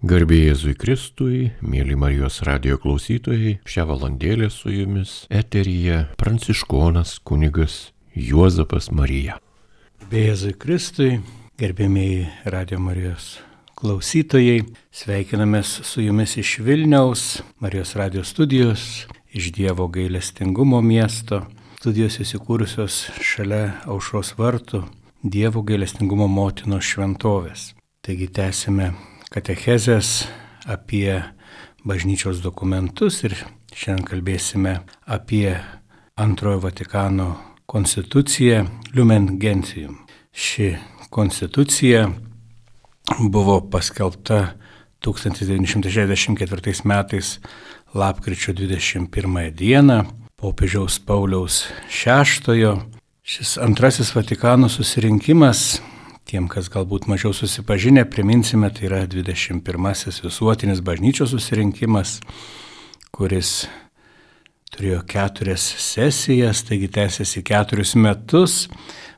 Garbėjai Jėzui Kristui, mėly Marijos radio klausytojai, šią valandėlę su jumis eteryje pranciškonas kunigas Juozapas Marija. Jėzui Kristui, gerbėmiai radio Marijos klausytojai, sveikinamės su jumis iš Vilniaus, Marijos radio studijos, iš Dievo gailestingumo miesto, studijos įsikūrusios šalia aušros vartų, Dievo gailestingumo motinos šventovės. Taigi tęsime katechezės apie bažnyčios dokumentus ir šiandien kalbėsime apie antrojo Vatikano konstituciją Lumen Gentium. Ši konstitucija buvo paskelbta 1964 metais lapkričio 21 dieną popiežiaus Pauliaus VI. Šis antrasis Vatikano susirinkimas Tiem, kas galbūt mažiau susipažinę, priminsime, tai yra 21-asis visuotinis bažnyčios susirinkimas, kuris turėjo keturias sesijas, taigi tęsiasi keturis metus,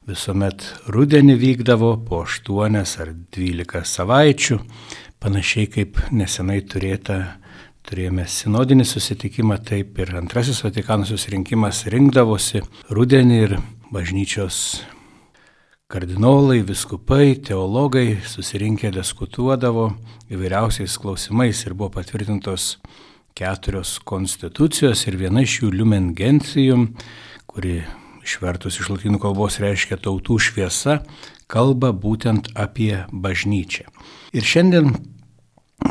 visuomet rudenį vykdavo po aštuonias ar dvylika savaičių, panašiai kaip nesenai turėta, turėjome sinodinį susitikimą, taip ir antrasis Vatikano susirinkimas rinkdavosi rudenį ir bažnyčios Kardinolai, viskupai, teologai susirinkę diskutuodavo įvairiausiais klausimais ir buvo patvirtintos keturios konstitucijos ir viena iš jų Lumen Gentium, kuri išvertus iš latinų kalbos reiškia tautų šviesa, kalba būtent apie bažnyčią. Ir šiandien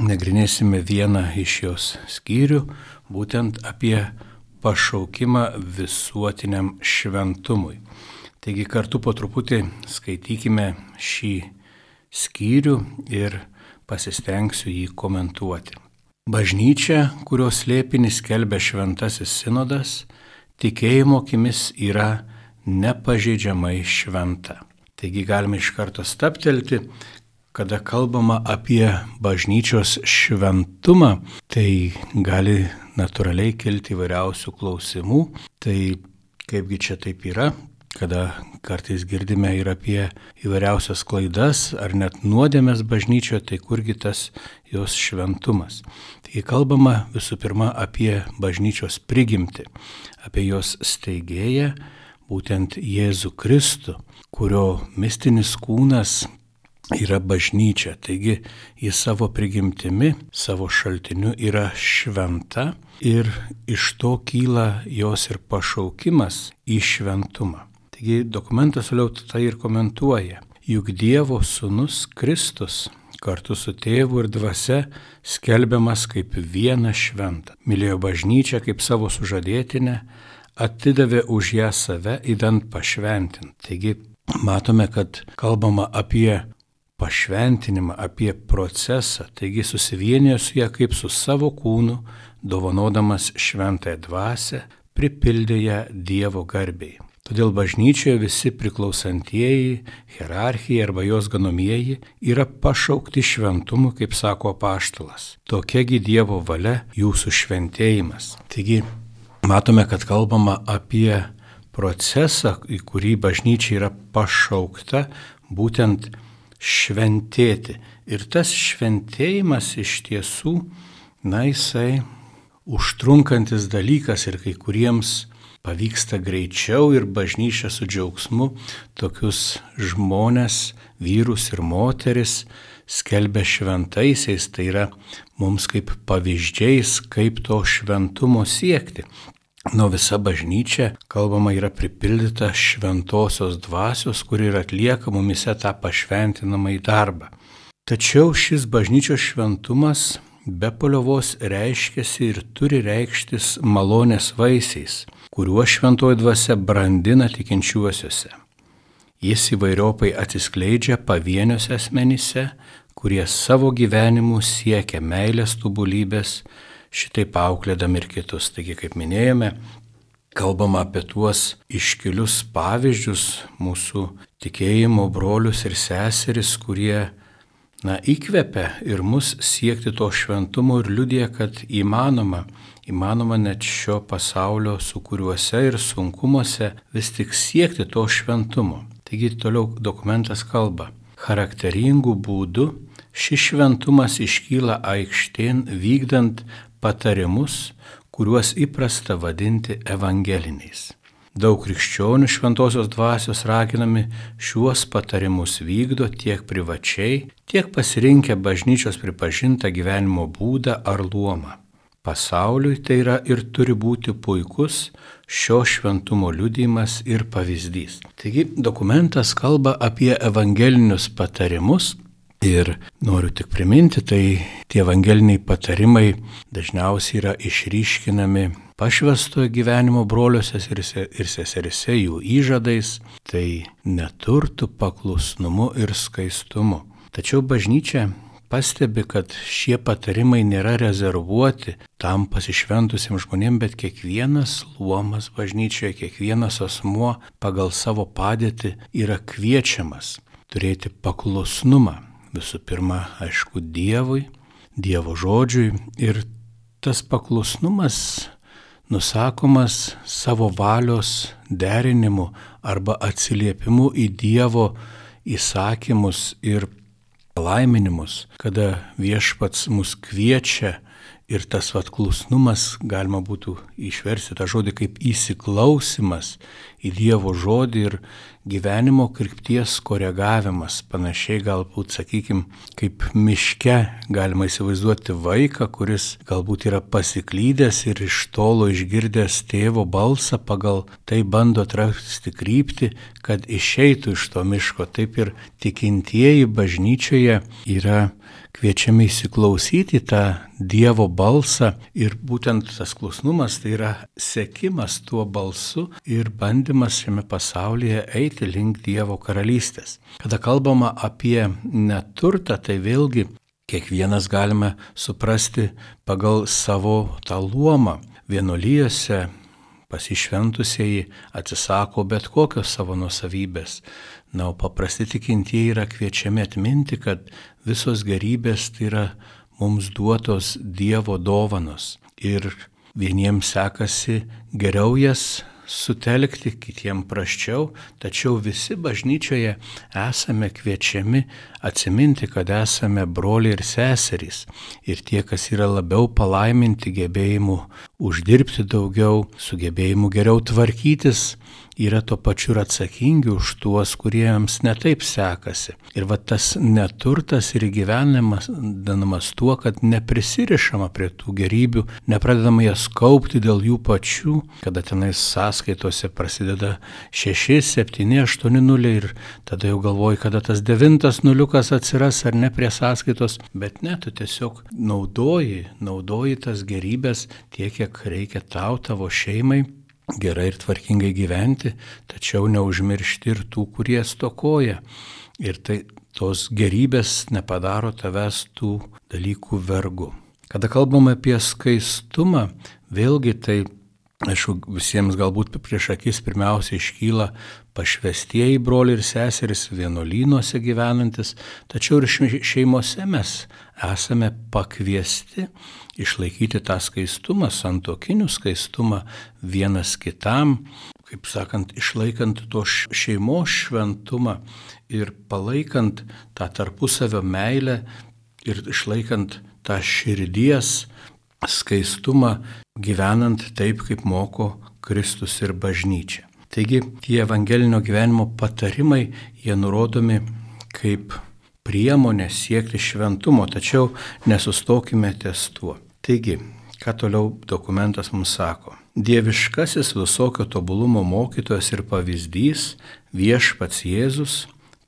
nagrinėsime vieną iš jos skyrių, būtent apie pašaukimą visuotiniam šventumui. Taigi kartu po truputį skaitykime šį skyrių ir pasistengsiu jį komentuoti. Bažnyčia, kurios lėpinis kelbė šventasis sinodas, tikėjimo akimis yra nepažeidžiamai šventa. Taigi galime iš karto staptelti, kada kalbama apie bažnyčios šventumą, tai gali natūraliai kilti įvairiausių klausimų. Tai kaipgi čia taip yra, kada kartais girdime ir apie įvairiausias klaidas ar net nuodėmės bažnyčioje, tai kurgi tas jos šventumas. Tai kalbama visų pirma apie bažnyčios prigimti, apie jos steigėją, būtent Jėzų Kristų, kurio mistinis kūnas yra bažnyčia. Taigi jis savo prigimtimi, savo šaltiniu yra šventa ir iš to kyla jos ir pašaukimas į šventumą. Taigi dokumentas toliau tai ir komentuoja. Juk Dievo sūnus Kristus kartu su tėvu ir dvasia skelbiamas kaip viena šventa. Mylėjo bažnyčią kaip savo sužadėtinę, atidavė už ją save įdant pašventinti. Taigi matome, kad kalbama apie pašventinimą, apie procesą, taigi susivienijo su ją kaip su savo kūnu, dovanodamas šventąją dvasę, pripildė ją Dievo garbiai. Todėl bažnyčioje visi priklausantieji, hierarchija arba jos ganomieji yra pašaukti šventumu, kaip sako paštalas. Tokiagi Dievo valia jūsų šventėjimas. Taigi, matome, kad kalbama apie procesą, į kurį bažnyčia yra pašaukta būtent šventėti. Ir tas šventėjimas iš tiesų, na, jisai užtrunkantis dalykas ir kai kuriems pavyksta greičiau ir bažnyčia su džiaugsmu tokius žmonės, vyrus ir moteris skelbia šventaisiais, tai yra mums kaip pavyzdžiais, kaip to šventumo siekti. Nuo visa bažnyčia, kalbama, yra pripildyta šventosios dvasios, kuri ir atlieka mumise tą pašventinamą į darbą. Tačiau šis bažnyčios šventumas be paliovos reiškiasi ir turi reikštis malonės vaisiais, kuriuo šventoji dvasia brandina tikinčiuosiuose. Jis įvairiopai atsiskleidžia pavieniuose asmenyse, kurie savo gyvenimu siekia meilės tobulybės, šitai auklėdami ir kitus. Taigi, kaip minėjome, kalbama apie tuos iškilius pavyzdžius mūsų tikėjimo brolius ir seseris, kurie na, įkvepia ir mus siekti to šventumo ir liudija, kad įmanoma, įmanoma net šio pasaulio sukūriuose ir sunkumuose vis tik siekti to šventumo. Taigi toliau dokumentas kalba. Charakteringų būdų šis šventumas iškyla aikštėn vykdant patarimus, kuriuos įprasta vadinti evangeliniais. Daug krikščionių šventosios dvasios raginami šiuos patarimus vykdo tiek privačiai, tiek pasirinkę bažnyčios pripažintą gyvenimo būdą ar luomą. Pasauliui tai yra ir turi būti puikus šio šventumo liudijimas ir pavyzdys. Taigi dokumentas kalba apie evangelinius patarimus, Ir noriu tik priminti, tai tie evangeliniai patarimai dažniausiai yra išryškinami pašvestojo gyvenimo broliuose ir seserise jų įžadais, tai neturtų paklusnumu ir skaistumu. Tačiau bažnyčia pastebi, kad šie patarimai nėra rezervuoti tam pasišventusiems žmonėms, bet kiekvienas luomas bažnyčioje, kiekvienas asmuo pagal savo padėtį yra kviečiamas turėti paklusnumą visų pirma, aišku, Dievui, Dievo žodžiui. Ir tas paklusnumas nusakomas savo valios derinimu arba atsiliepimu į Dievo įsakymus ir laiminimus, kada viešpats mus kviečia ir tas vat klusnumas galima būtų išversti tą žodį kaip įsiklausimas į Dievo žodį ir gyvenimo krypties koregavimas, panašiai galbūt, sakykime, kaip miške galima įsivaizduoti vaiką, kuris galbūt yra pasiklydęs ir iš tolo išgirdęs tėvo balsą, pagal tai bando atrasti kryptį, kad išeitų iš to miško. Taip ir tikintieji bažnyčioje yra kviečiami įsiklausyti tą Dievo balsą ir būtent tas klusnumas tai yra sekimas tuo balsu ir bandymas šiame pasaulyje eiti link Dievo karalystės. Kada kalbama apie neturtą, tai vėlgi kiekvienas galime suprasti pagal savo tą luomą. Vienolyjose pasišventusieji atsisako bet kokios savo nusavybės. Na, o paprasti tikintieji yra kviečiami atminti, kad visos gerybės tai yra mums duotos Dievo dovanos. Ir vieniems sekasi geriau jas sutelkti, kitiems praščiau, tačiau visi bažnyčioje esame kviečiami atsiminti, kad esame broliai ir seserys. Ir tie, kas yra labiau palaiminti gebėjimu uždirbti daugiau, sugebėjimu geriau tvarkytis, yra tuo pačiu ir atsakingi už tuos, kuriems netaip sekasi. Ir va tas neturtas ir gyvenimas danamas tuo, kad neprisirišama prie tų gerybių, nepradedama jas kaupti dėl jų pačių, kada tenais sąskaitose prasideda 6, 7, 8 nuliai ir tada jau galvoji, kada tas devintas nuliukas atsiras ar ne prie sąskaitos, bet ne, tu tiesiog naudoji, naudoji tas gerybės tiek, kiek reikia tau, tavo šeimai gerai ir tvarkingai gyventi, tačiau neužmiršti ir tų, kurie stokoja. Ir tai tos gerybės nepadaro tavęs tų dalykų vergu. Kada kalbame apie skaistumą, vėlgi tai, aišku, visiems galbūt prieš akis pirmiausia iškyla pašvestieji broliai ir seserys vienuolynuose gyvenantis, tačiau ir šeimose mes esame pakviesti išlaikyti tą skaistumą, santokinių skaistumą vienas kitam, kaip sakant, išlaikant to šeimos šventumą ir palaikant tą tarpusavio meilę ir išlaikant tą širdies skaistumą, gyvenant taip, kaip moko Kristus ir bažnyčia. Taigi tie evangelinio gyvenimo patarimai, jie nurodomi kaip priemonė siekti šventumo, tačiau nesustokime ties tuo. Taigi, ką toliau dokumentas mums sako? Dieviškasis visokio tobulumo mokytojas ir pavyzdys viešpats Jėzus,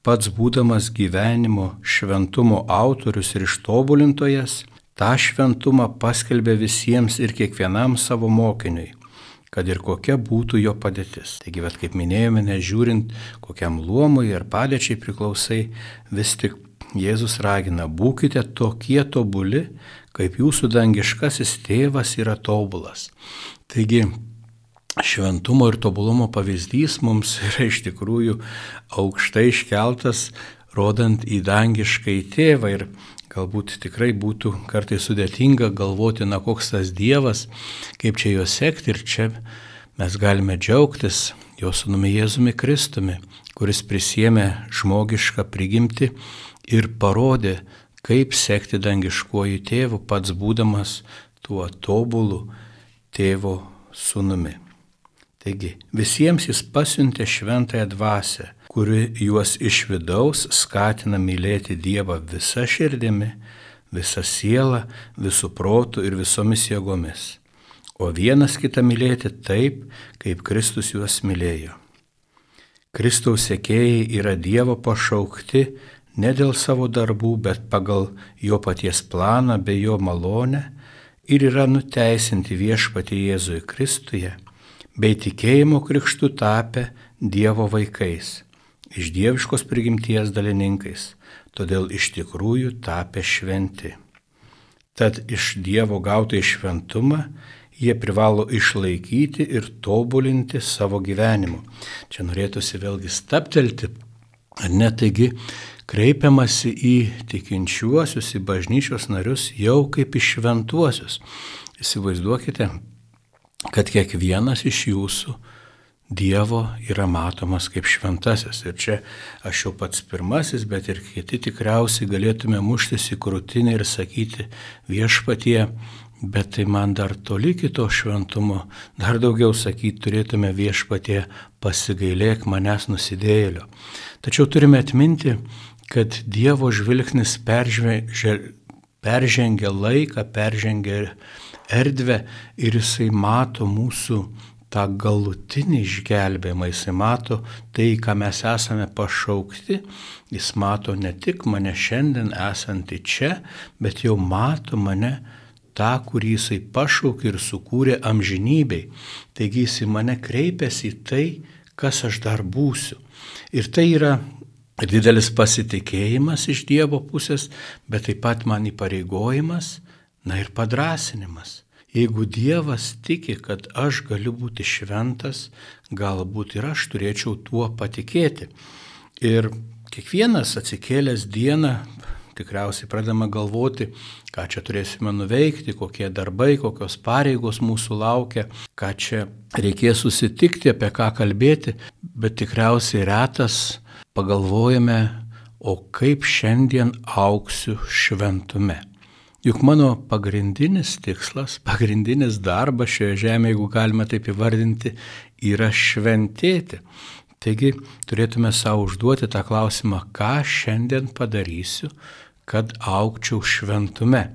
pats būdamas gyvenimo šventumo autorius ir ištobulintojas, tą šventumą paskelbė visiems ir kiekvienam savo mokiniui, kad ir kokia būtų jo padėtis. Taigi, bet kaip minėjome, nežiūrint kokiam luomui ar padėčiai priklausai, vis tik Jėzus ragina, būkite tokie tobuli, kaip jūsų dangiškasis tėvas yra tobulas. Taigi, šventumo ir tobulumo pavyzdys mums yra iš tikrųjų aukštai iškeltas, rodant į dangiškai tėvą ir galbūt tikrai būtų kartais sudėtinga galvoti, na koks tas Dievas, kaip čia jo sekti ir čia mes galime džiaugtis jo sunumi Jėzumi Kristumi, kuris prisėmė žmogišką prigimti ir parodė, kaip sekti dangiškuoju tėvu, pats būdamas tuo tobulu tėvo sūnumi. Taigi visiems jis pasiuntė šventąją dvasę, kuri juos iš vidaus skatina mylėti Dievą visą širdimi, visą sielą, visų protų ir visomis jėgomis, o vienas kitą mylėti taip, kaip Kristus juos mylėjo. Kristaus sekėjai yra Dievo pašaukti ne dėl savo darbų, bet pagal jo paties planą bei jo malonę ir yra nuteisinti viešpatį Jėzui Kristuje bei tikėjimo krikštų tapę Dievo vaikais, iš dieviškos prigimties dalininkais, todėl iš tikrųjų tapę šventi. Tad iš Dievo gautą šventumą jie privalo išlaikyti ir tobulinti savo gyvenimu. Čia norėtųsi vėlgi staptelti, ar ne taigi kreipiamasi į tikinčiuosius, į bažnyčios narius jau kaip į šventuosius. Įsivaizduokite, kad kiekvienas iš jūsų Dievo yra matomas kaip šventasis. Ir čia aš jau pats pirmasis, bet ir kiti tikriausiai galėtume muštis į krūtinę ir sakyti viešpatie, bet tai man dar toli kito šventumo, dar daugiau sakyti turėtume viešpatie pasigailėk manęs nusidėjėlio. Tačiau turime atminti, kad Dievo žvilgsnis peržengia laiką, peržengia erdvę ir jisai mato mūsų tą galutinį išgelbėjimą, jisai mato tai, ką mes esame pašaukti, jis mato ne tik mane šiandien esantį čia, bet jau mato mane tą, kurį jisai pašaukė ir sukūrė amžinybei. Taigi jisai mane kreipiasi į tai, kas aš dar būsiu. Ir tai yra didelis pasitikėjimas iš Dievo pusės, bet taip pat man įpareigojimas Na ir padrasinimas. Jeigu Dievas tiki, kad aš galiu būti šventas, galbūt ir aš turėčiau tuo patikėti. Ir kiekvienas atsikėlęs dieną tikriausiai pradame galvoti, ką čia turėsime nuveikti, kokie darbai, kokios pareigos mūsų laukia, ką čia reikės susitikti, apie ką kalbėti, bet tikriausiai retas pagalvojame, o kaip šiandien auksiu šventume. Juk mano pagrindinis tikslas, pagrindinis darbas šioje žemėje, jeigu galima taip įvardinti, yra šventėti. Taigi turėtume savo užduoti tą klausimą, ką šiandien padarysiu, kad aukčiau šventume.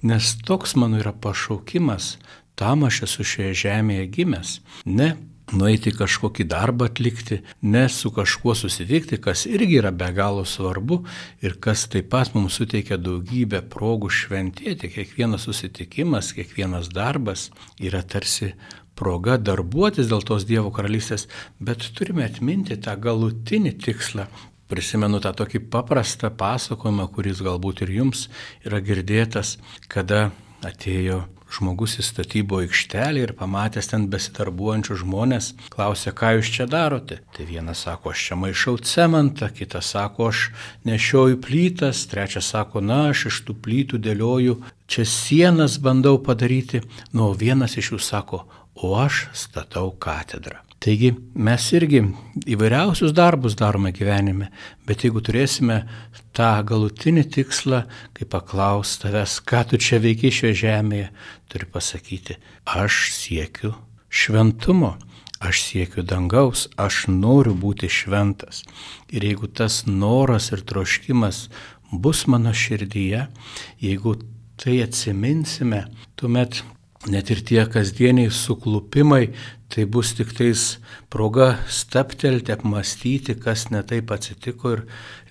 Nes toks mano yra pašaukimas, tam aš esu šioje žemėje gimęs. Ne nueiti kažkokį darbą atlikti, ne su kažkuo susitikti, kas irgi yra be galo svarbu ir kas taip pat mums suteikia daugybę progų šventėti. Kiekvienas susitikimas, kiekvienas darbas yra tarsi proga darbuotis dėl tos Dievo karalystės, bet turime atminti tą galutinį tikslą. Prisimenu tą tokį paprastą pasakojimą, kuris galbūt ir jums yra girdėtas, kada atėjo žmogus į statybų aikštelę ir pamatęs ten besidarbuojančių žmonės, klausė, ką jūs čia darote. Tai vienas sako, aš čia maišau cementą, kitas sako, aš nešioju plytas, trečias sako, na, aš iš tų plytų dėlioju, čia sienas bandau padaryti, nu, vienas iš jų sako, o aš statau katedrą. Taigi mes irgi įvairiausius darbus darome gyvenime, bet jeigu turėsime tą galutinį tikslą, kai paklaus tavęs, ką tu čia veiki šioje žemėje, turi pasakyti, aš siekiu šventumo, aš siekiu dangaus, aš noriu būti šventas. Ir jeigu tas noras ir troškimas bus mano širdyje, jeigu tai atsiminsime, tuomet net ir tie kasdieniai suklupimai, tai bus tik tais proga staptelti, apmastyti, kas netaip atsitiko ir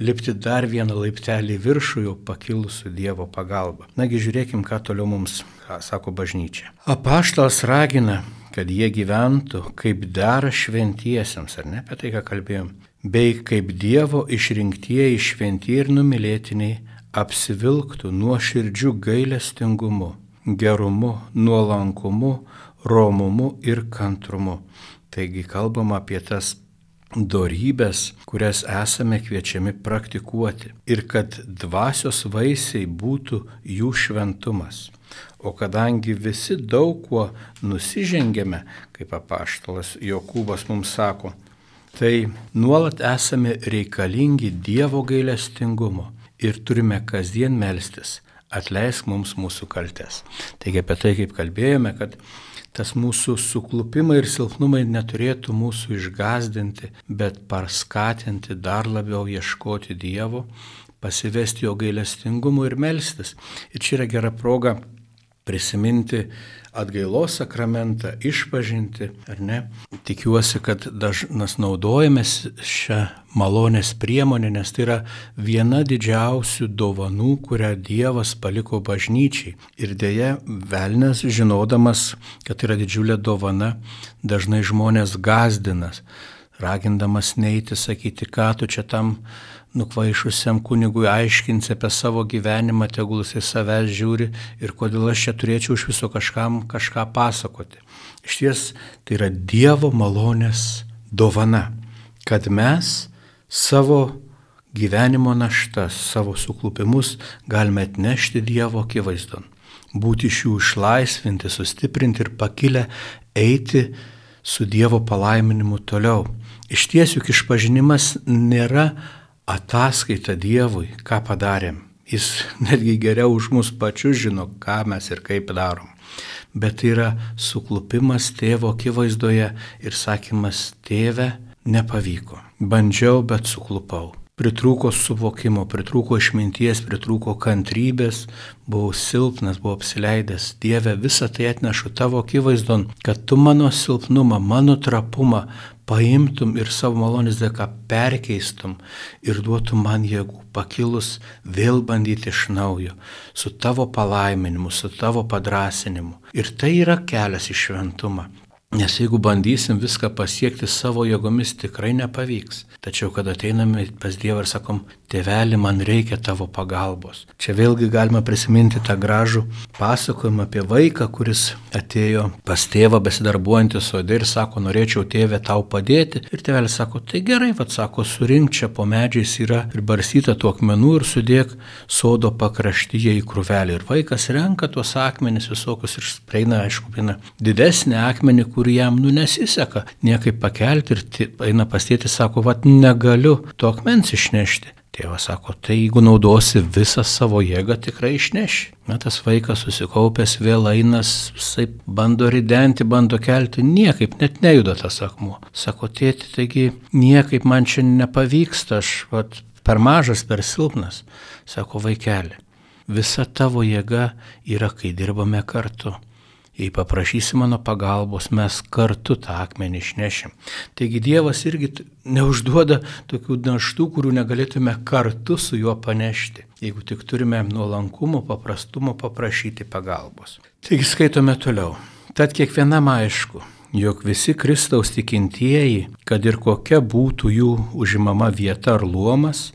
lipti dar vieną laiptelį viršų jau pakilusių Dievo pagalba. Nagi žiūrėkim, ką toliau mums sako bažnyčia. Apaštalas ragina, kad jie gyventų kaip dera šventiesiems, ar ne apie tai, ką kalbėjom, bei kaip Dievo išrinktieji šventieji ir numylėtiniai apsivilktų nuo širdžių gailestingumu, gerumu, nuolankumu, romumu ir kantrumu. Taigi kalbam apie tas dorybės, kurias esame kviečiami praktikuoti ir kad dvasios vaisiai būtų jų šventumas. O kadangi visi daug kuo nusižengėme, kaip apaštalas Jokūbas mums sako, tai nuolat esame reikalingi Dievo gailestingumo ir turime kasdien melstis, atleisk mums mūsų kaltes. Taigi apie tai, kaip kalbėjome, kad tas mūsų suklupimai ir silpnumai neturėtų mūsų išgazdinti, bet paskatinti dar labiau ieškoti Dievo, pasivesti jo gailestingumu ir melstis. Ir čia yra gera proga prisiminti atgailos sakramentą, išpažinti, ar ne? Tikiuosi, kad dažnas naudojamės šią malonės priemonę, nes tai yra viena didžiausių dovanų, kurią Dievas paliko bažnyčiai. Ir dėja, velnės, žinodamas, kad tai yra didžiulė dovana, dažnai žmonės gazdinas, ragindamas neiti, sakyti, ką tu čia tam nukvaišusiam kunigui aiškinsi apie savo gyvenimą, tegul jisai savęs žiūri ir kodėl aš čia turėčiau iš viso kažkam kažką pasakoti. Iš ties tai yra Dievo malonės dovana, kad mes savo gyvenimo naštas, savo suklupimus galime atnešti Dievo akivaizdon, būti iš jų išlaisvinti, sustiprinti ir pakilę eiti su Dievo palaiminimu toliau. Iš ties juk išpažinimas nėra ataskaita Dievui, ką padarėm. Jis netgi geriau už mus pačius žino, ką mes ir kaip darom. Bet tai yra suklupimas tėvo akivaizdoje ir sakymas, tėve, nepavyko. Bandžiau, bet suklupau. Pritrūko suvokimo, pritrūko išminties, pritrūko kantrybės, buvau silpnas, buvau apsileidęs. Dieve, visą tai atnešu tavo akivaizdon, kad tu mano silpnumą, mano trapumą paimtum ir savo malonės dėka perkeistum ir duotum man jėgų pakilus vėl bandyti iš naujo, su tavo palaiminimu, su tavo padrasinimu. Ir tai yra kelias į šventumą. Nes jeigu bandysim viską pasiekti savo jėgomis, tikrai nepavyks. Tačiau, kad ateiname pas Dievą ir sakom, tėveli, man reikia tavo pagalbos. Čia vėlgi galima prisiminti tą gražų pasakojimą apie vaiką, kuris atėjo pas tėvą besidarbuojantį sodė ir sako, norėčiau tėvę tau padėti. Ir tėvelis sako, tai gerai, vad sako, surink čia po medžiais yra ir barstyta tų akmenų ir sudėk sodo pakraštyje į krūvelį. Ir vaikas renka tuos akmenis visokius ir prieina, aišku, prieina didesnį akmenį, kur jam nu nesiseka niekaip pakelti ir eina pastėti, sako, vad negaliu to akmens išnešti. Tėvas sako, tai jeigu naudosi visą savo jėgą, tikrai išneši. Na, tas vaikas susikaupęs vėl einas, jisai bando ridenti, bando kelti, niekaip net nejuda tas akmuo. Sako, tėti, taigi niekaip man čia nepavyksta, aš vat, per mažas, per silpnas. Sako, vaikeli, visa tavo jėga yra, kai dirbame kartu. Jei paprašysi mano pagalbos, mes kartu tą akmenį išnešim. Taigi Dievas irgi neužduoda tokių naštų, kurių negalėtume kartu su juo panešti, jeigu tik turime nuolankumo, paprastumo paprašyti pagalbos. Taigi skaitome toliau. Tad kiekvienam aišku, jog visi Kristaus tikintieji, kad ir kokia būtų jų užimama vieta ar luomas,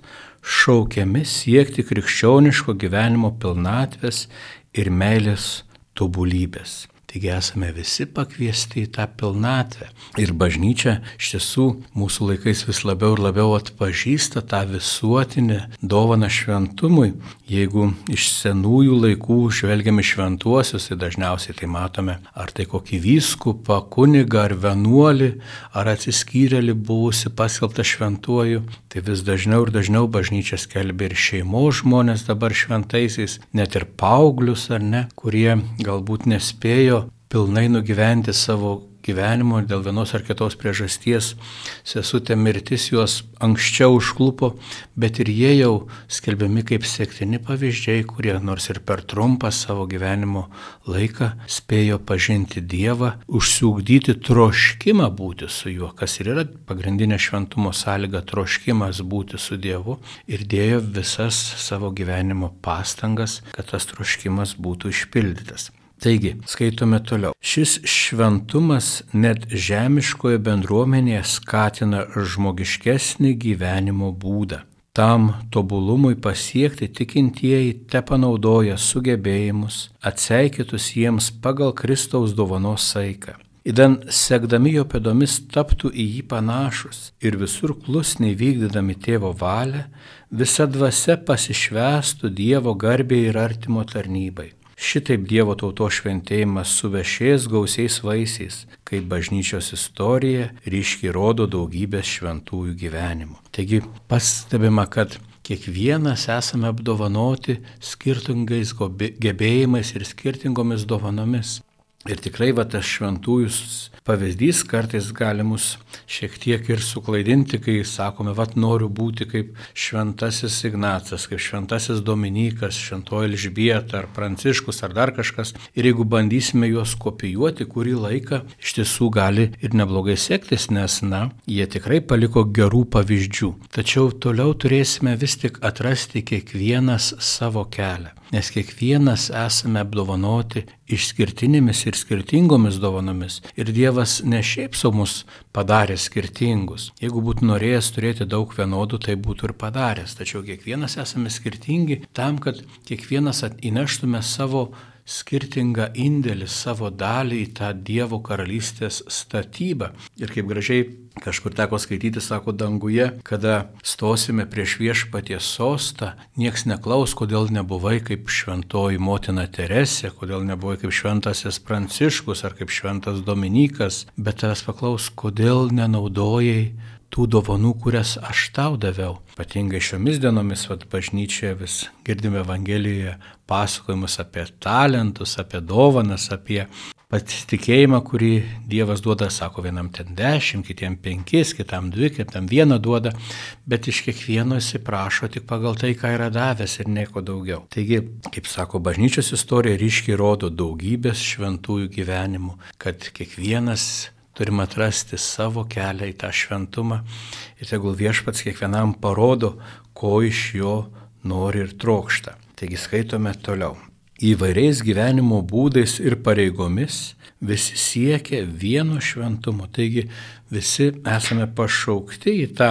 šaukiami siekti krikščioniško gyvenimo pilnatvės ir meilės tobulybės. Taigi esame visi pakviesti į tą pilnatvę. Ir bažnyčia iš tiesų mūsų laikais vis labiau ir labiau atpažįsta tą visuotinę dovaną šventumui. Jeigu iš senųjų laikų žvelgiame šventuosius, tai dažniausiai tai matome ar tai kokį vyskupą, kunigą ar vienuolį, ar atsiskyrėlį buvusi paskelbta šventuoju, tai vis dažniau ir dažniau bažnyčia skelbia ir šeimos žmonės dabar šventaisiais, net ir paauglius ar ne, kurie galbūt nespėjo pilnai nugyventi savo gyvenimo dėl vienos ar kitos priežasties. Sesutė mirtis juos anksčiau užklupo, bet ir jie jau skelbiami kaip sėktini pavyzdžiai, kurie nors ir per trumpą savo gyvenimo laiką spėjo pažinti Dievą, užsiugdyti troškimą būti su juo, kas ir yra pagrindinė šventumo sąlyga - troškimas būti su Dievu ir dėjo visas savo gyvenimo pastangas, kad tas troškimas būtų išpildytas. Taigi, skaitome toliau. Šis šventumas net žemiškoje bendruomenėje skatina žmogiškesnį gyvenimo būdą. Tam tobulumui pasiekti tikintieji te panaudoja sugebėjimus, atseikytus jiems pagal Kristaus dovanos saiką. Įdan sekdami jo pėdomis taptų į jį panašus ir visur klusniai vykdydami tėvo valią, visa dvasia pasišvestų Dievo garbėjai ir artimo tarnybai. Šitaip Dievo tauto šventėjimas suvešės gausiais vaisiais, kaip bažnyčios istorija ryškiai rodo daugybės šventųjų gyvenimų. Taigi pastebima, kad kiekvienas esame apdovanoti skirtingais gebėjimais ir skirtingomis dovanomis. Ir tikrai va tas šventųjų pavyzdys kartais gali mus šiek tiek ir suklaidinti, kai sakome, va noriu būti kaip šventasis Ignacas, kaip šventasis Dominikas, šventoji Elžbieta ar Pranciškus ar dar kažkas. Ir jeigu bandysime juos kopijuoti kurį laiką, iš tiesų gali ir neblogai sektis, nes, na, jie tikrai paliko gerų pavyzdžių. Tačiau toliau turėsime vis tik atrasti kiekvienas savo kelią nes kiekvienas esame apdovanoti išskirtinėmis ir skirtingomis dovanomis. Ir Dievas ne šiaip su mus padarė skirtingus. Jeigu būtų norėjęs turėti daug vienodų, tai būtų ir padaręs. Tačiau kiekvienas esame skirtingi tam, kad kiekvienas įneštume savo skirtingą indėlį, savo dalį į tą Dievo karalystės statybą. Ir kaip gražiai kažkur teko skaityti, sako, danguje, kada stosime prieš viešpaties sostą, nieks neklaus, kodėl nebuvai kaip šventoji motina Teresė, kodėl nebuvai kaip šventasis Pranciškus ar kaip šventas Dominikas, bet tavęs paklaus, kodėl nenaudojai tų dovanų, kurias aš tau daviau. Patingai šiomis dienomis, vad bažnyčioje vis girdime Evangelijoje pasakojimus apie talentus, apie dovanas, apie pasitikėjimą, kurį Dievas duoda, sako vienam ten dešimt, kitiem penkis, kitam dvi, kitam vieną duoda, bet iš kiekvieno jis prašo tik pagal tai, ką yra davęs ir nieko daugiau. Taigi, kaip sako bažnyčios istorija, ryškiai rodo daugybės šventųjų gyvenimų, kad kiekvienas turim atrasti savo kelią į tą šventumą ir tegul viešpats kiekvienam parodo, ko iš jo nori ir trokšta. Taigi skaitome toliau. Įvairiais gyvenimo būdais ir pareigomis visi siekia vieno šventumo. Taigi visi esame pašaukti į tą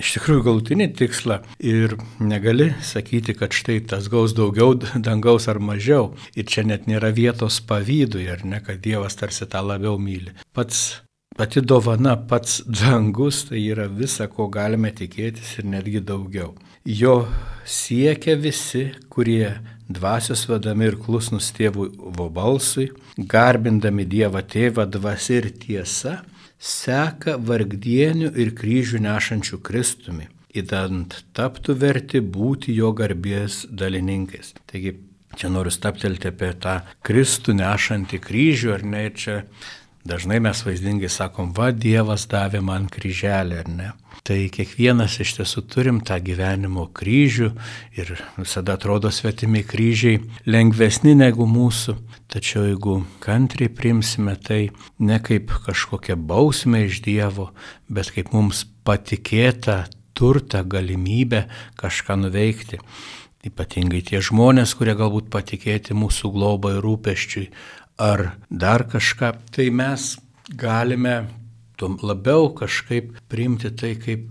iš tikrųjų galutinį tikslą ir negali sakyti, kad štai tas gaus daugiau dangaus ar mažiau. Ir čia net nėra vietos pavydui, ar ne, kad Dievas tarsi tą labiau myli. Pats Pati dovana, pats dangus, tai yra visa, ko galime tikėtis ir netgi daugiau. Jo siekia visi, kurie dvasios vedami ir klusnus tėvo balsui, garbindami Dievą tėvą dvasia ir tiesa, seka vargdienių ir kryžių nešančių Kristumi, įdant taptų verti būti jo garbės dalininkais. Taigi, čia noriu staptelti apie tą Kristų nešantį kryžių, ar ne, ir čia dažnai mes vaizdingai sakom, va Dievas davė man kryželį, ar ne. Tai kiekvienas iš tiesų turim tą gyvenimo kryžių ir visada atrodo svetimi kryžiai lengvesni negu mūsų. Tačiau jeigu kantriai primsime tai ne kaip kažkokią bausmę iš Dievo, bet kaip mums patikėta turtą, galimybę kažką nuveikti. Ypatingai tie žmonės, kurie galbūt patikėti mūsų globai rūpeščiui ar dar kažką, tai mes galime tuo labiau kažkaip priimti tai kaip,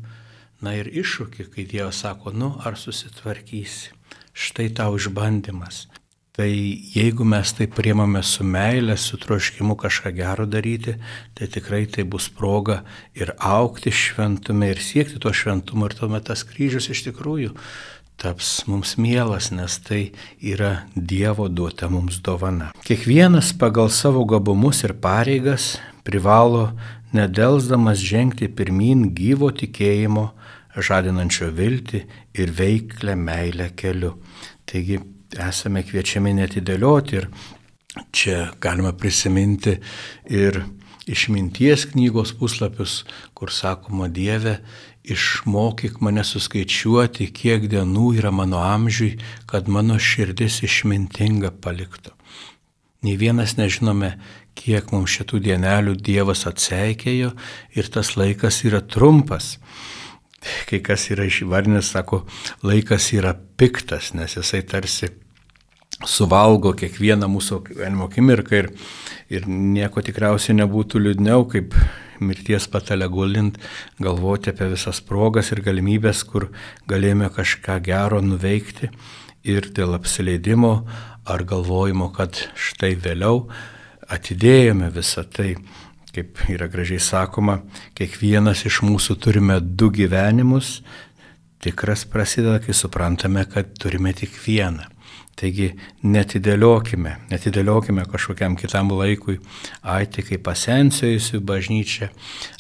na ir iššūkį, kai Dievas sako, nu ar susitvarkysi, štai tau išbandymas. Tai jeigu mes tai priemame su meilė, su troškimu kažką gero daryti, tai tikrai tai bus proga ir aukti šventume ir siekti to šventumo ir tuomet tas kryžius iš tikrųjų taps mums mielas, nes tai yra Dievo duota mums dovana. Kiekvienas pagal savo gabumus ir pareigas privalo nedelsdamas žengti pirmin gyvo tikėjimo, žadinančio viltį ir veiklę meilę keliu. Taigi esame kviečiami netidėlioti ir čia galima prisiminti ir išminties knygos puslapius, kur sakoma Dieve, išmokyk mane suskaičiuoti, kiek dienų yra mano amžiui, kad mano širdis išmintinga paliktų. Nei vienas nežinome, kiek mums šitų dienelių Dievas atseikėjo ir tas laikas yra trumpas. Kai kas yra išvarnęs, sako, laikas yra piktas, nes jisai tarsi suvalgo kiekvieną mūsų gyvenimo akimirką ir, ir nieko tikriausiai nebūtų liūdniau, kaip mirties patale gulint, galvoti apie visas progas ir galimybės, kur galėjome kažką gero nuveikti ir dėl apsileidimo ar galvojimo, kad štai vėliau atidėjome visą tai, kaip yra gražiai sakoma, kiekvienas iš mūsų turime du gyvenimus, tikras prasideda, kai suprantame, kad turime tik vieną. Taigi netidėliokime, netidėliokime kažkokiam kitam laikui, ai tai kai pasensiuojusiu bažnyčia,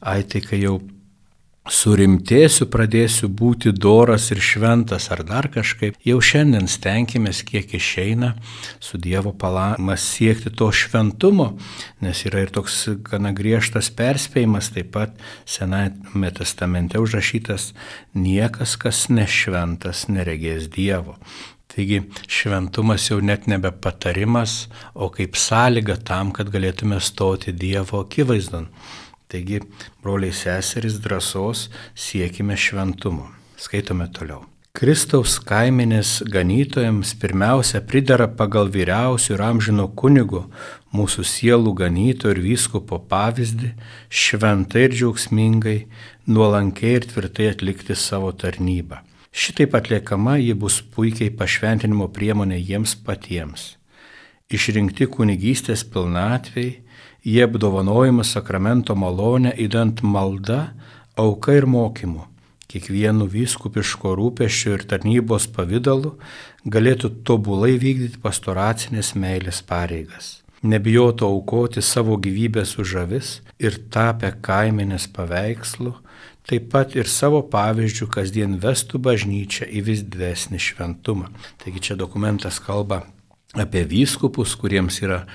ai tai kai jau surimtėsiu, pradėsiu būti doras ir šventas ar dar kažkaip. Jau šiandien stenkime, kiek išeina su Dievo palamas siekti to šventumo, nes yra ir toks gana griežtas perspėjimas, taip pat Sename testamente užrašytas, niekas, kas nešventas, neregės Dievo. Taigi šventumas jau net nebe patarimas, o kaip sąlyga tam, kad galėtume stoti Dievo akivaizdon. Taigi, broliai seserys, drąsos siekime šventumo. Skaitome toliau. Kristaus kaiminės ganytojams pirmiausia pridara pagal vyriausių ir amžino kunigo, mūsų sielų ganyto ir vyskupo pavyzdį, šventai ir džiaugsmingai, nuolankiai ir tvirtai atlikti savo tarnybą. Šitaip atliekama ji bus puikiai pašventinimo priemonė jiems patiems. Išrinkti kunigystės pilnatvėjai, jie apdovanojama sakramento malonę įdant malda, auka ir mokymu. Kiekvienu vyskupiško rūpeščio ir tarnybos pavydalu galėtų tobulai vykdyti pastoracinės meilės pareigas. Nebijotų aukoti savo gyvybės už žavis ir tapę kaiminės paveikslu, taip pat ir savo pavyzdžių kasdien vestų bažnyčią į vis didesnį šventumą. Taigi čia dokumentas kalba apie vyskupus, kuriems yra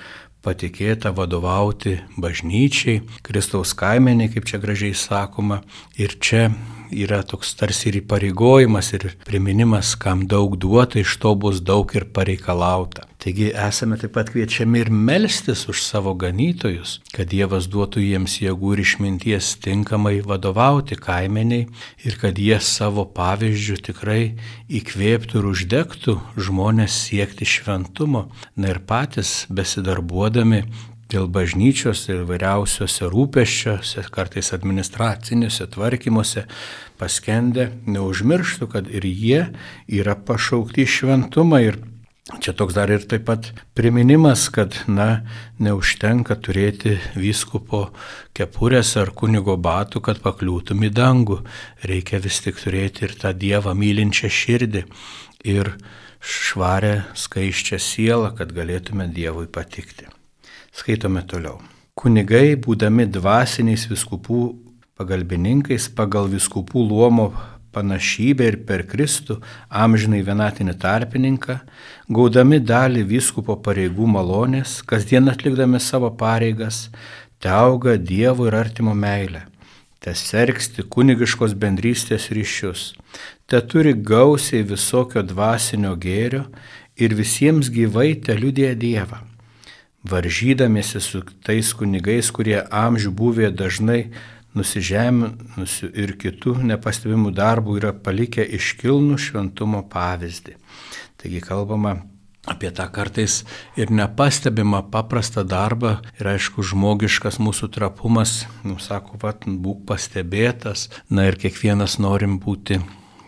patikėta vadovauti bažnyčiai, Kristaus kaimenė, kaip čia gražiai sakoma. Ir čia yra toks tarsi ir įpareigojimas, ir priminimas, kam daug duota, iš to bus daug ir pareikalauta. Taigi esame taip pat kviečiami ir melstis už savo ganytojus, kad Dievas duotų jiems jėgų ir išminties tinkamai vadovauti kaimeniai ir kad jie savo pavyzdžių tikrai įkvėptų ir uždegtų žmonės siekti šventumo, na ir patys besidarbuodami dėl bažnyčios ir vairiausiose rūpeščiuose, kartais administraciniuose tvarkymuose paskendę, neužmirštų, kad ir jie yra pašaukti šventumą ir Čia toks dar ir taip pat priminimas, kad, na, neužtenka turėti vyskupo kepurės ar kunigo batų, kad pakliūtum į dangų. Reikia vis tik turėti ir tą Dievą mylinčią širdį ir švarę, skaiščią sielą, kad galėtume Dievui patikti. Skaitome toliau. Kunigai, būdami dvasiniais viskupų pagalbininkais pagal viskupų luomo panašybę ir per Kristų amžinai vienatinį tarpininką, gaudami dalį vyskupo pareigų malonės, kasdien atlikdami savo pareigas, te auga Dievo ir artimo meilė, te sergsti kunigiškos bendrystės ryšius, te turi gausiai visokio dvasinio gėrio ir visiems gyvai te liudė Dievą varžydamėsi su tais kunigais, kurie amžių buvę dažnai nusižeminusių ir kitų nepastebimų darbų yra palikę iškilnų šventumo pavyzdį. Taigi kalbama apie tą kartais ir nepastebimą paprastą darbą ir aišku žmogiškas mūsų trapumas, nu, sako, vat, būk pastebėtas, na ir kiekvienas norim būti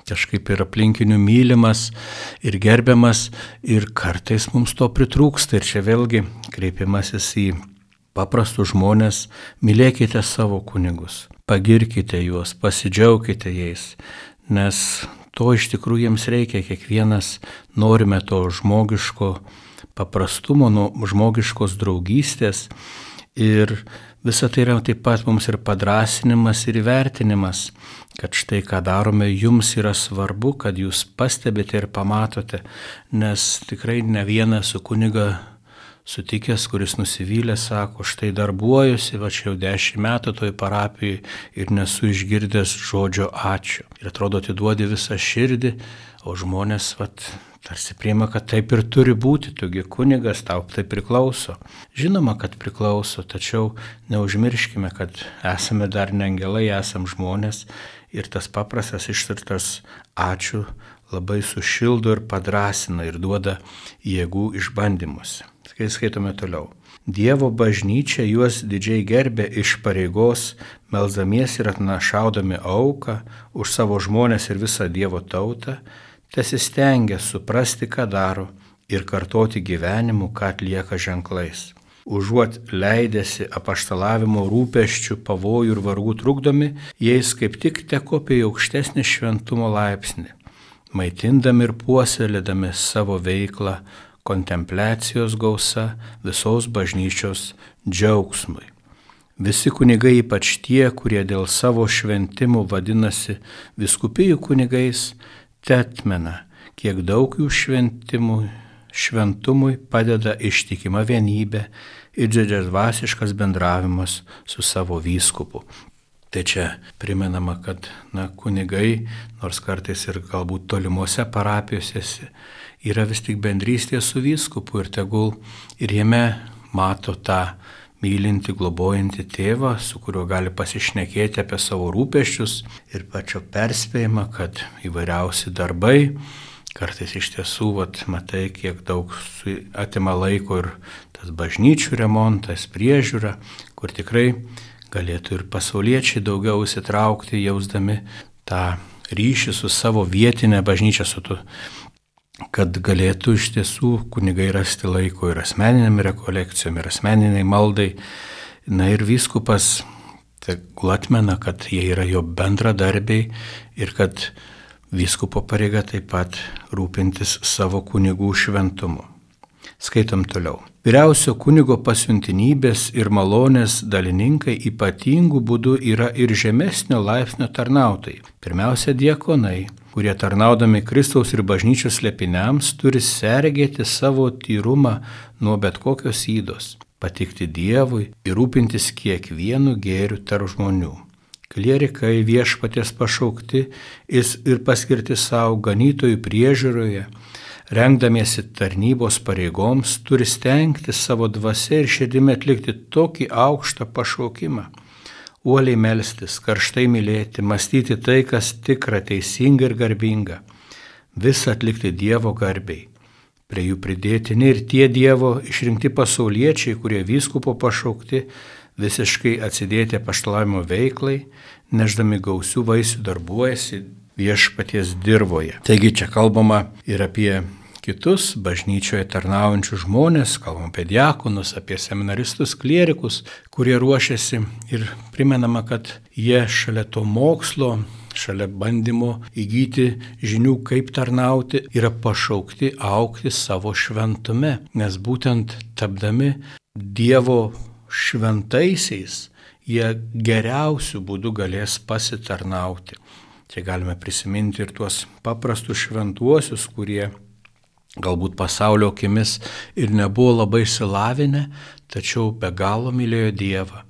kažkaip ir aplinkinių mylimas ir gerbiamas ir kartais mums to pritrūksta. Ir čia vėlgi kreipimasis į paprastus žmonės, mylėkite savo kunigus, pagirkite juos, pasidžiaukite jais, nes to iš tikrųjų jiems reikia, kiekvienas norime to žmogiško paprastumo, nu, žmogiškos draugystės ir visa tai yra taip pat mums ir padrasinimas ir įvertinimas, kad štai ką darome jums yra svarbu, kad jūs pastebite ir pamatote, nes tikrai ne vieną su kuniga sutikęs, kuris nusivylė, sako, štai darbuojuosi, va čia jau dešimt metų toj parapijai ir nesu išgirdęs žodžio ačiū. Ir atrodo, atiduodi visą širdį, o žmonės, va, tarsi priima, kad taip ir turi būti, tugi kunigas tau tai priklauso. Žinoma, kad priklauso, tačiau neužmirškime, kad esame dar ne angelai, esame žmonės ir tas paprastas ištartas ačiū labai sušildo ir padrasina ir duoda jėgų išbandymuose. Kai skaitome toliau. Dievo bažnyčia juos didžiai gerbė iš pareigos, melzamiesi ir atnašaudami auką už savo žmonės ir visą Dievo tautą, tesistengia suprasti, ką daro ir kartoti gyvenimu, ką atlieka ženklais užuot leidėsi apaštalavimo rūpeščių, pavojų ir vargų trukdomi, jais kaip tik tekopė į aukštesnį šventumo laipsnį, maitindami ir puoselėdami savo veiklą kontempliacijos gausa visos bažnyčios džiaugsmui. Visi kunigai, ypač tie, kurie dėl savo šventimų vadinasi viskupijų kunigais, tetmena, kiek daug jų šventimų, šventumui padeda ištikima vienybė ir didžiadvasiškas bendravimas su savo vyskupu. Tai čia primenama, kad na, kunigai, nors kartais ir galbūt tolimuose parapijose, yra vis tik bendrystė su vyskupu ir tegul ir jame mato tą mylinti, globojanti tėvą, su kuriuo gali pasišnekėti apie savo rūpeščius ir pačio perspėjimą, kad įvairiausi darbai, kartais iš tiesų, vat, matai, kiek daug atima laiko ir tas bažnyčių remontas, priežiūra, kur tikrai galėtų ir pasauliečiai daugiau įsitraukti, jausdami tą ryšį su savo vietinė bažnyčia, su tu kad galėtų iš tiesų kunigai rasti laiko ir asmeniniam rekolekcijom, ir asmeniniai maldai. Na ir vyskupas tegul atmena, kad jie yra jo bendradarbiai ir kad vyskupo pareiga taip pat rūpintis savo kunigų šventumu. Skaitom toliau. Vyriausio kunigo pasiuntinybės ir malonės dalininkai ypatingų būdų yra ir žemesnio laipsnio tarnautojai. Pirmiausia, diekonai, kurie tarnaudami Kristaus ir bažnyčios lepiniams turi sergėti savo tyrumą nuo bet kokios įdos, patikti Dievui ir rūpintis kiekvienu gėriu tarp žmonių. Klierikai viešpatės pašaukti ir paskirti savo ganytojų priežiūroje, rengdamiesi tarnybos pareigoms, turi stengti savo dvasia ir širdimi atlikti tokį aukštą pašaukimą uoliai melstis, karštai mylėti, mąstyti tai, kas tikra, teisinga ir garbinga, visą atlikti Dievo garbiai. Prie jų pridėtini ir tie Dievo išrinkti pasauliečiai, kurie vyskupo pašaukti, visiškai atsidėti paštalavimo veiklai, neždami gausių vaisių darbuojasi viešpaties dirboje. Taigi čia kalbama ir apie kitus bažnyčioje tarnaujančius žmonės, kalbam apie diakonus, apie seminaristus, klierikus, kurie ruošiasi ir primenama, kad jie šalia to mokslo, šalia bandymo įgyti žinių, kaip tarnauti, yra pašaukti aukti savo šventume, nes būtent tapdami Dievo šventaisiais, jie geriausių būdų galės pasitarnauti. Čia galime prisiminti ir tuos paprastus šventuosius, kurie galbūt pasaulio akimis ir nebuvo labai išsilavinę, tačiau be galo mylėjo Dievą.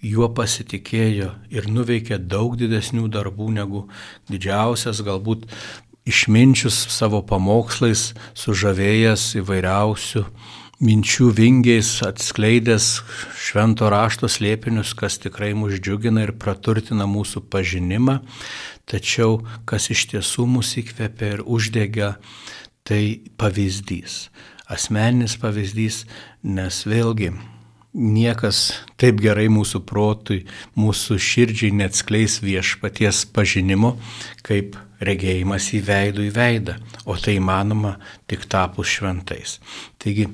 Juo pasitikėjo ir nuveikė daug didesnių darbų negu didžiausias, galbūt išminčius savo pamokslais, sužavėjęs įvairiausių minčių vingiais, atskleidęs švento rašto slėpinius, kas tikrai mus džiugina ir praturtina mūsų pažinimą, tačiau kas iš tiesų mus įkvepia ir uždega tai pavyzdys, asmeninis pavyzdys, nes vėlgi niekas taip gerai mūsų protui, mūsų širdžiai neatskleis viešpaties pažinimo, kaip regėjimas į veidų į veidą, o tai įmanoma tik tapus šventais. Taigi,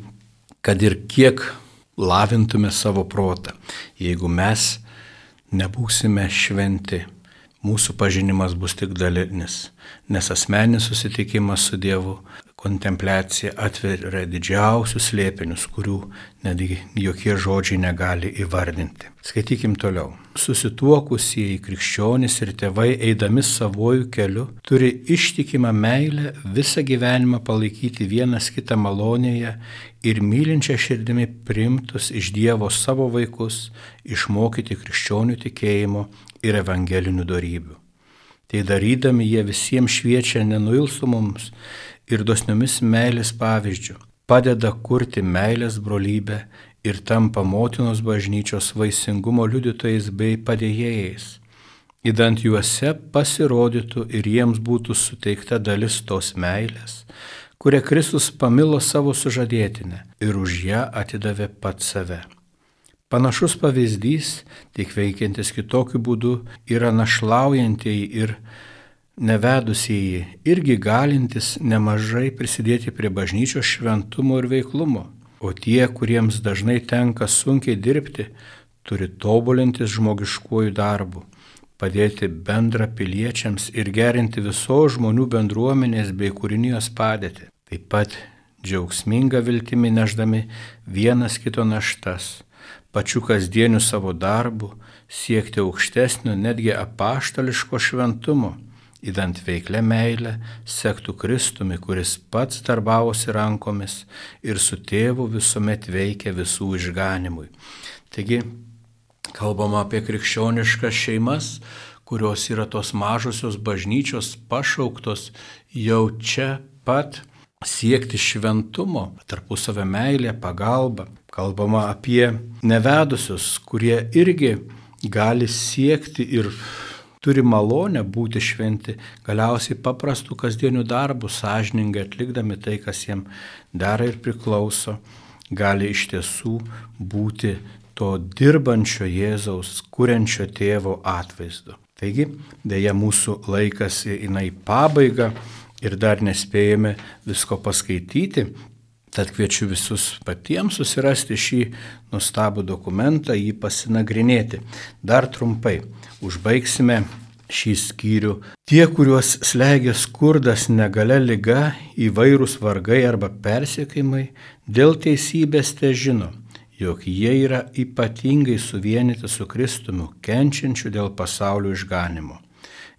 kad ir kiek lavintume savo protą, jeigu mes nebūsime šventi, mūsų pažinimas bus tik dalinis, nes asmeninis susitikimas su Dievu, kontempliacija atveria didžiausius slėpinius, kurių netgi jokie žodžiai negali įvardinti. Skaitykim toliau. Susituokusieji krikščionys ir tėvai, eidami savojų keliu, turi ištikimą meilę visą gyvenimą palaikyti vienas kitą malonėje ir mylinčią širdimi primtus iš Dievo savo vaikus, išmokyti krikščionių tikėjimo ir evangelinių darybių. Tai darydami jie visiems šviečia nenuilstumoms ir dosniomis meilės pavyzdžių, padeda kurti meilės brolybę ir tampa motinos bažnyčios vaisingumo liudytojais bei padėjėjais. Įdant juose pasirodytų ir jiems būtų suteikta dalis tos meilės, kurią Kristus pamilo savo sužadėtinę ir už ją atidavė pat save. Panašus pavyzdys, tik veikiantis kitokiu būdu, yra našlaujantieji ir nevedusieji, irgi galintys nemažai prisidėti prie bažnyčios šventumo ir veiklumo, o tie, kuriems dažnai tenka sunkiai dirbti, turi tobulintis žmogiškuoju darbu, padėti bendra piliečiams ir gerinti visos žmonių bendruomenės bei kūrinijos padėtį. Taip pat džiaugsmingą viltimį neždami vienas kito naštas pačiu kasdieniu savo darbu, siekti aukštesnio, netgi apaštališko šventumo, įdant veiklę meilę, sektų Kristumi, kuris pats darbavosi rankomis ir su tėvu visuomet veikia visų išganimui. Taigi, kalbama apie krikščioniškas šeimas, kurios yra tos mažosios bažnyčios pašauktos jau čia pat siekti šventumo, tarpusavę meilę, pagalbą. Kalbama apie nevedusius, kurie irgi gali siekti ir turi malonę būti šventi, galiausiai paprastų kasdienių darbų, sąžiningai atlikdami tai, kas jiems dera ir priklauso, gali iš tiesų būti to dirbančio Jėzaus, kuriančio tėvo atvaizdu. Taigi, dėja mūsų laikas eina į pabaigą ir dar nespėjame visko paskaityti, Tad kviečiu visus patiems susirasti šį nuostabų dokumentą, jį pasinagrinėti. Dar trumpai užbaigsime šį skyrių. Tie, kuriuos slegia skurdas, negale lyga, įvairūs vargai arba persiekimai, dėl teisybės te žino, jog jie yra ypatingai suvienyti su Kristumi, kenčiančiu dėl pasaulio išganimo.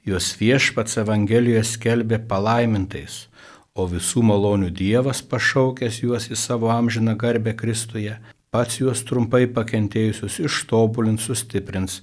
Juos viešpats Evangelijoje skelbė palaimintais o visų malonių Dievas pašaukęs juos į savo amžiną garbę Kristuje, pats juos trumpai pakentėjusius ištobulins, sustiprins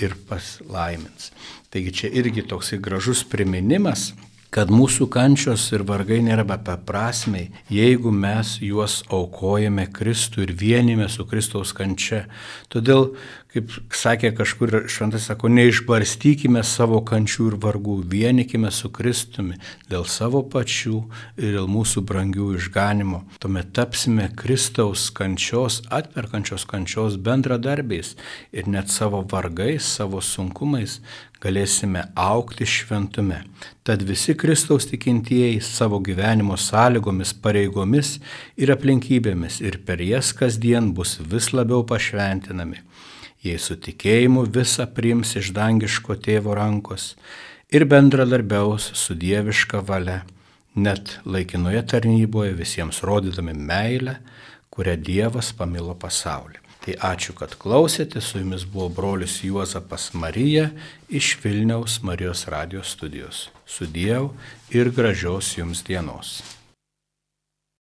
ir paslaimins. Taigi čia irgi toksai gražus priminimas, kad mūsų kančios ir vargai nėra beprasmiai, jeigu mes juos aukojame Kristų ir vienime su Kristaus kančia. Todėl kaip sakė kažkur šventas, sako, neišbarstykime savo kančių ir vargų, vienikime su Kristumi dėl savo pačių ir dėl mūsų brangių išganimo. Tuomet tapsime Kristaus kančios, atperkančios kančios bendradarbiais ir net savo vargais, savo sunkumais galėsime aukti šventume. Tad visi Kristaus tikintieji savo gyvenimo sąlygomis, pareigomis ir aplinkybėmis ir per jas kasdien bus vis labiau pašventinami jei su tikėjimu visą priims iš dangiško tėvo rankos ir bendradarbiaus su dieviška valia, net laikinoje tarnyboje visiems rodydami meilę, kurią Dievas pamilo pasaulį. Tai ačiū, kad klausėte, su jumis buvo brolis Juozapas Marija iš Vilniaus Marijos radijos studijos. Su Dievu ir gražios jums dienos.